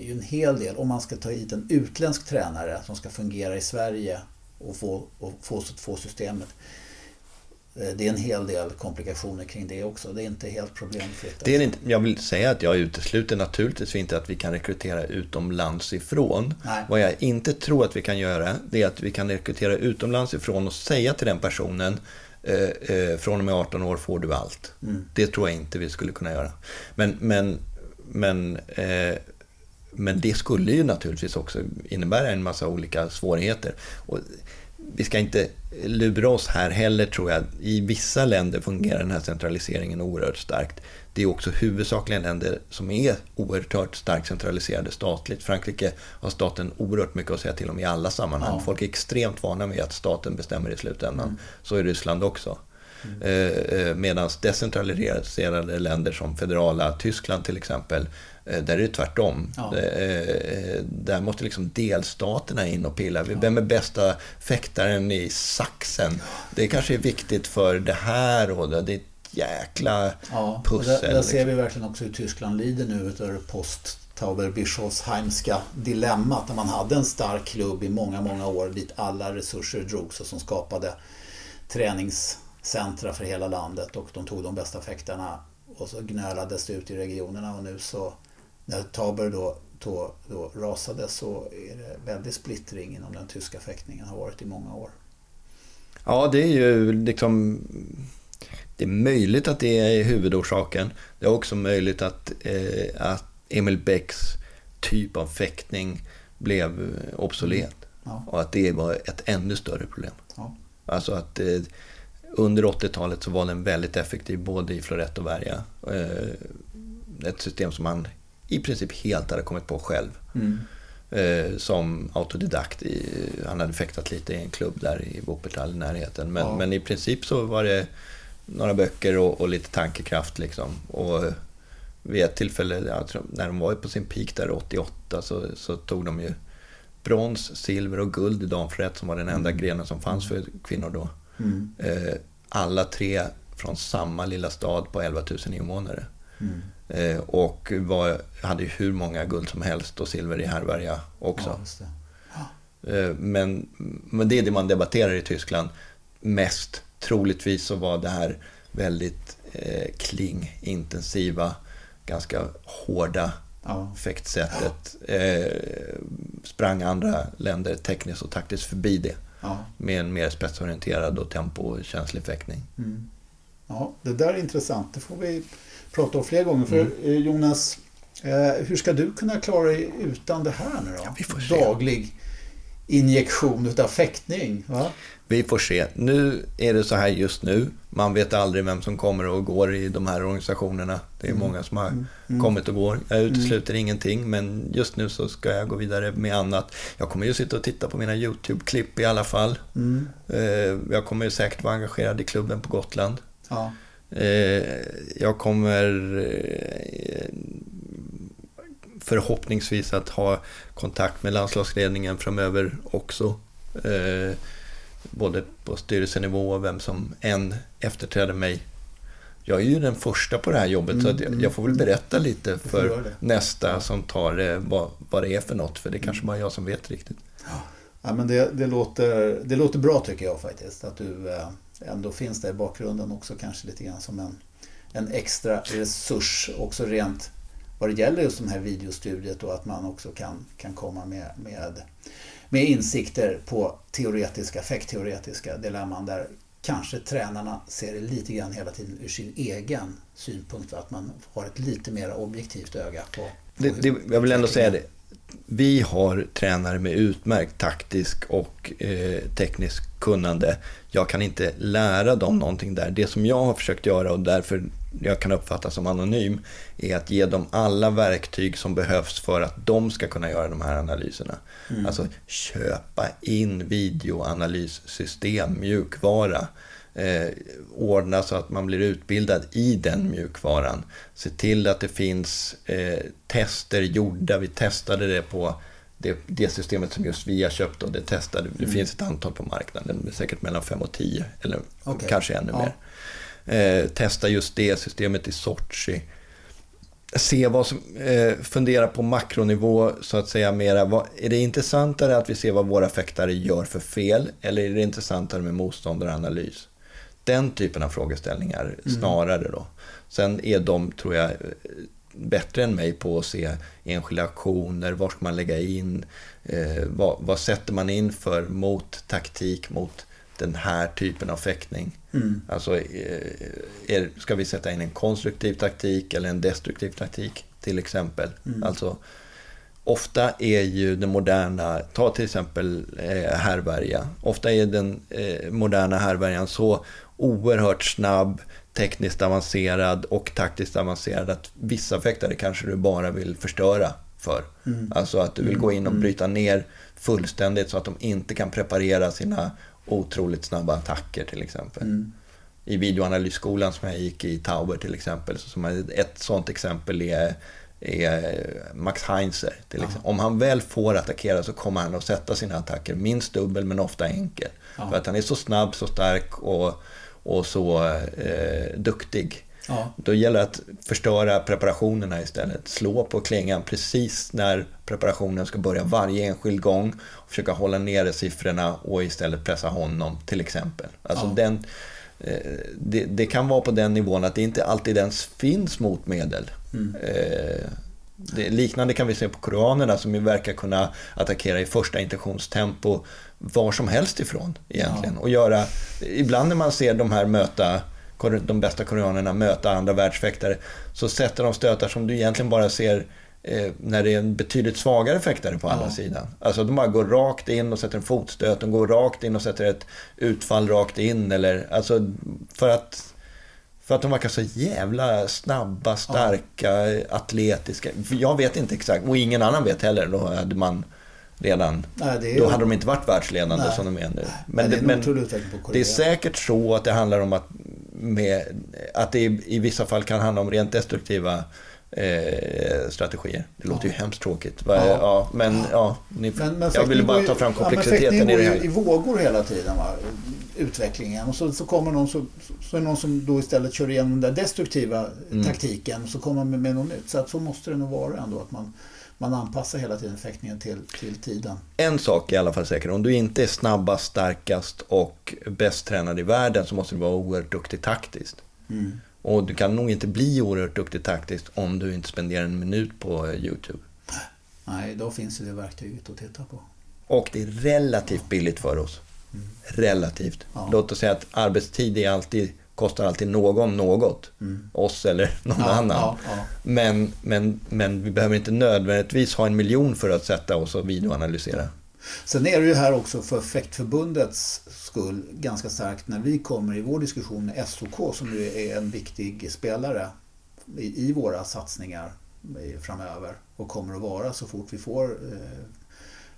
ju en hel del om man ska ta hit en utländsk tränare som ska fungera i Sverige och få, och få, få systemet. Eh, det är en hel del komplikationer kring det också. Det är inte helt problemfritt. Det är inte, jag vill säga att jag utesluter naturligtvis inte att vi kan rekrytera utomlands ifrån. Nej. Vad jag inte tror att vi kan göra, det är att vi kan rekrytera utomlands ifrån och säga till den personen eh, eh, från och med 18 år får du allt. Mm. Det tror jag inte vi skulle kunna göra. Men, men, men eh, men det skulle ju naturligtvis också innebära en massa olika svårigheter. Och vi ska inte lura oss här heller tror jag. I vissa länder fungerar den här centraliseringen oerhört starkt. Det är också huvudsakligen länder som är oerhört starkt centraliserade statligt. Frankrike har staten oerhört mycket att säga till om i alla sammanhang. Ja. Folk är extremt vana vid att staten bestämmer i slutändan. Mm. Så är Ryssland också. Mm. Eh, eh, Medan decentraliserade länder som federala Tyskland till exempel Eh, där är det tvärtom. Ja. Där måste liksom delstaterna in och pilla. Vem är bästa fäktaren i saxen? Det kanske är viktigt för det här och det. Är ett jäkla ja, pussel. Där, där ser vi verkligen också hur Tyskland lider nu utav post Tauber Bischofsheimska dilemmat. Där man hade en stark klubb i många, många år dit alla resurser drogs och som skapade träningscentra för hela landet och de tog de bästa fäktarna och så gnölades det ut i regionerna och nu så när Taber då, då, då rasade så är det väldigt splittring inom den tyska fäktningen, har varit i många år. Ja, det är ju liksom... Det är möjligt att det är huvudorsaken. Det är också möjligt att, eh, att Emil Becks typ av fäktning blev obsolet. Mm. Ja. Och att det var ett ännu större problem. Ja. Alltså att eh, under 80-talet så var den väldigt effektiv både i florett och värja. Eh, ett system som man i princip helt hade kommit på själv. Mm. Eh, som autodidakt. Han hade fäktat lite i en klubb där i Wuppertal i närheten. Men, ja. men i princip så var det några böcker och, och lite tankekraft liksom. Och vid ett tillfälle, när de var på sin peak där 88, så, så tog de ju brons, silver och guld i damförrätt som var den enda mm. grenen som fanns för kvinnor då. Mm. Eh, alla tre från samma lilla stad på 11 000 invånare. Mm. Eh, och var, hade hur många guld som helst och silver i Herberga också. Ja, ja. Eh, men, men det är det man debatterar i Tyskland mest. Troligtvis så var det här väldigt eh, kling-intensiva, ganska hårda ja. fäktsättet. Eh, sprang andra länder tekniskt och taktiskt förbi det. Ja. Med en mer spetsorienterad och tempokänslig fäktning. Mm. Ja, det där är intressant. Det får vi prata om fler gånger. För mm. Eh, Jonas, eh, hur ska du kunna klara dig utan det här nu då? Ja, Daglig injektion utav fäktning. Va? Vi får se. Nu är det så här just nu. Man vet aldrig vem som kommer och går i de här organisationerna. Det är mm. många som har mm. mm. kommit och går. Jag utesluter mm. ingenting, men just nu så ska jag gå vidare med annat. Jag kommer ju sitta och titta på mina YouTube-klipp i alla fall. Mm. Eh, jag kommer ju säkert vara engagerad i klubben på Gotland. Ja. Eh, jag kommer eh, förhoppningsvis att ha kontakt med landslagsledningen framöver också. Eh, både på styrelsenivå och vem som än efterträder mig. Jag är ju den första på det här jobbet mm, så jag, jag, får väl berätta lite för nästa som tar det, vad, vad det är för något. För det är kanske bara jag som vet riktigt. Ja, men det, det, låter, det låter bra tycker jag faktiskt. Att du ändå finns där i bakgrunden också kanske lite grann som en, en extra resurs också rent vad det gäller just de här videostudiet och att man också kan, kan komma med, med med insikter på teoretiska, effektteoretiska dilemman där kanske tränarna ser det lite grann hela tiden ur sin egen synpunkt. Att man har ett lite mer objektivt öga på... på det, det, jag vill ändå säga det. Vi har tränare med utmärkt taktisk och eh, teknisk kunnande. Jag kan inte lära dem någonting där. Det som jag har försökt göra och därför jag kan uppfattas som anonym är att ge dem alla verktyg som behövs för att de ska kunna göra de här analyserna. Mm. Alltså köpa in videoanalyssystem, mjukvara. Eh, ordna så att man blir utbildad i den mjukvaran. Se till att det finns eh, tester gjorda. Vi testade det på det, det, systemet som just vi har köpt och det testade. Det mm. finns ett antal på marknaden, säkert mellan 5 och 10 eller okay. kanske ännu ja. mer. Eh, testa just det systemet i Sochi. Se vad som, eh, fundera på makronivå så att säga mera. Vad, är det intressantare att vi ser vad våra fäktare gör för fel eller är det intressantare med motståndaranalys? Den typen av frågeställningar mm. snarare då. Sen är de, tror jag, bättre än mig på att se enskilda aktioner, var ska man lägga in, eh, vad, vad, sätter man in för mot taktik mot den här typen av fäktning. Mm. Alltså, eh, är, ska vi sätta in en konstruktiv taktik eller en destruktiv taktik till exempel? Mm. Alltså, ofta är ju den moderna, ta till exempel eh, härvärja, ofta är den eh, moderna härvärjan så oerhört snabb, tekniskt avancerad och taktiskt avancerad att vissa fäktare kanske du bara vill förstöra för. Mm. Alltså att du vill gå in och mm. bryta ner fullständigt så att de inte kan preparera sina otroligt snabba attacker till exempel. Mm. I videoanalysskolan som jag gick i Tauber till exempel, så som ett sånt exempel är, är Max Heinzer. Till exempel. Om han väl får attackera så kommer han att sätta sina attacker minst dubbel men ofta enkel. Ja. För att han är så snabb, så stark och, och så eh, duktig. Ja. Då gäller det att förstöra preparationerna istället. Slå på klingan precis när preparationen ska börja varje enskild gång. Och försöka hålla nere siffrorna och istället pressa honom till exempel. Alltså ja. den, eh, det, det, kan vara på den nivån att det inte alltid ens finns motmedel. Mm. Eh, det, liknande kan vi se på koreanerna som ju verkar kunna attackera i första intentionstempo var som helst ifrån egentligen. Ja. Och göra, ibland när man ser de här möta de bästa koreanerna möta andra världsfäktare så sätter de stötar som du egentligen bara ser eh, när det är en betydligt svagare fäktare på andra ja. sidan. Alltså de bara går rakt in och sätter en fotstöt, de går rakt in och sätter ett utfall rakt in eller alltså för att för att de verkar så jävla snabba, starka, ja. atletiska. Jag vet inte exakt, och ingen annan vet heller. Då hade man redan... Nej, då hade de inte varit världsledande Nej. som de är nu. Men, Nej, det, men det är säkert så att det handlar om att med, att det i, vissa fall kan handla om rent destruktiva eh, strategier. Det låter ja. ju hemskt tråkigt. Ja. ja men ja, ni, men, men jag ville bara ta fram komplexiteten ja, i det här. i vågor hela tiden, va? utvecklingen. Och så, så kommer någon, så, så är någon som då istället kör igenom den där destruktiva mm. taktiken och så kommer man med, med något nytt. Så att så måste det nog vara ändå att man man anpassar hela tiden fäktningen till, till tiden. En sak är i alla fall säker, om du inte är snabbast, starkast och bäst tränad i världen så måste du vara oerhört duktig taktiskt. Mm. Och du kan nog inte bli oerhört duktig taktiskt om du inte spenderar en minut på YouTube. Nej, då finns det verktyget att titta på. Och det är relativt billigt för oss. Mm. Relativt. Ja. Låt oss säga att arbetstid är alltid kostar alltid någon något. Mm. Oss eller någon ja, annan. Ja, ja. Men, men, men vi behöver inte nödvändigtvis ha en miljon för att sätta oss och videoanalysera. Sen är det ju här också för Fäktförbundets skull ganska starkt när vi kommer i vår diskussion med SOK som ju är en viktig spelare i, i våra satsningar framöver och kommer att vara så fort vi får eh,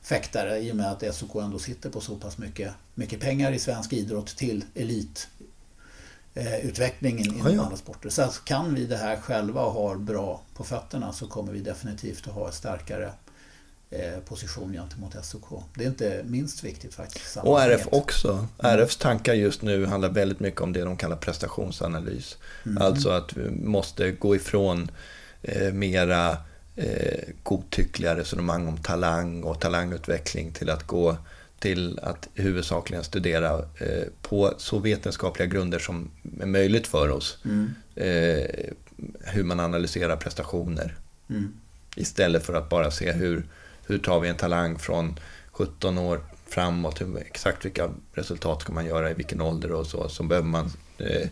fäktare i och med att SOK ändå sitter på så pass mycket, mycket pengar i svensk idrott till elit utvecklingen inom ja, ja. alla sporter. Så att kan vi det här själva och har bra på fötterna så kommer vi definitivt att ha en starkare eh, position gentemot SOK. Det är inte minst viktigt faktiskt. Och RF också. Mm. RFs tankar just nu handlar väldigt mycket om det de kallar prestationsanalys. Mm. Alltså att vi måste gå ifrån eh, mera eh, godtyckliga resonemang om talang och talangutveckling till att gå till att huvudsakligen studera eh, på så vetenskapliga grunder som är möjligt för oss. Mm. Eh, hur man analyserar prestationer. Mm. Istället för att bara se hur, hur tar vi en talang från 17 år framåt, hur, exakt vilka resultat ska man göra i vilken ålder och så, så behöver man eh,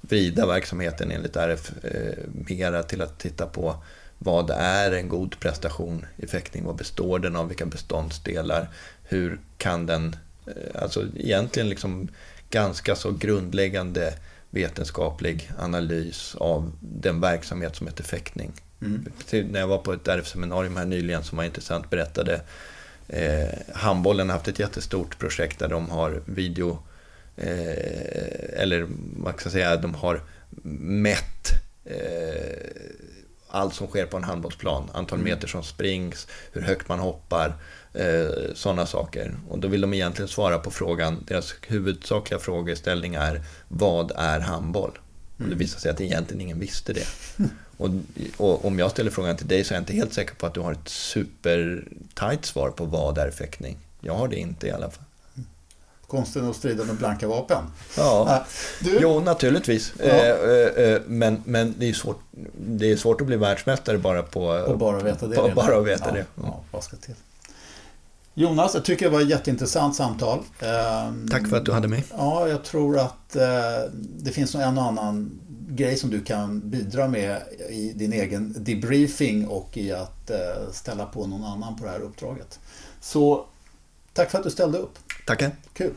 vrida verksamheten enligt RF eh, mera till att titta på vad är en god prestation i fäktning? Vad består den av? Vilka beståndsdelar? Hur kan den... Eh, alltså egentligen liksom ganska så grundläggande vetenskaplig analys av den verksamhet som heter fäktning. Mm. När jag var på ett RF-seminarium här nyligen som var intressant berättade eh, handbollen har haft ett jättestort projekt där de har video eh, eller man ska säga de har mätt eh, allt som sker på en handbollsplan. Antal mm. meter som springs, hur högt man hoppar, eh, sådana saker. Och då vill de egentligen svara på frågan, deras huvudsakliga frågeställning är vad är handboll? Och det mm. visar sig att egentligen ingen visste det. Och, och, om jag ställer frågan till dig så är jag inte helt säker på att du har ett super tight svar på vad är fäktning. Jag har det inte i alla fall konsten att strida med blanka vapen. Ja, du... jo naturligtvis. Ja. Eh, eh, eh, men, men det, är svårt, det är svårt att bli världsmästare bara på, och bara veta det. På, bara att veta ja, det. Ja, vad ska till? Jonas, jag tycker det var ett jätteintressant samtal. Ehm, Tack för att du hade mig. Ja, jag tror att det finns en och annan grej som du kan bidra med i din egen debriefing och i att ställa på någon annan på det här uppdraget. Så tack för att du ställde upp. Tackar. Kul.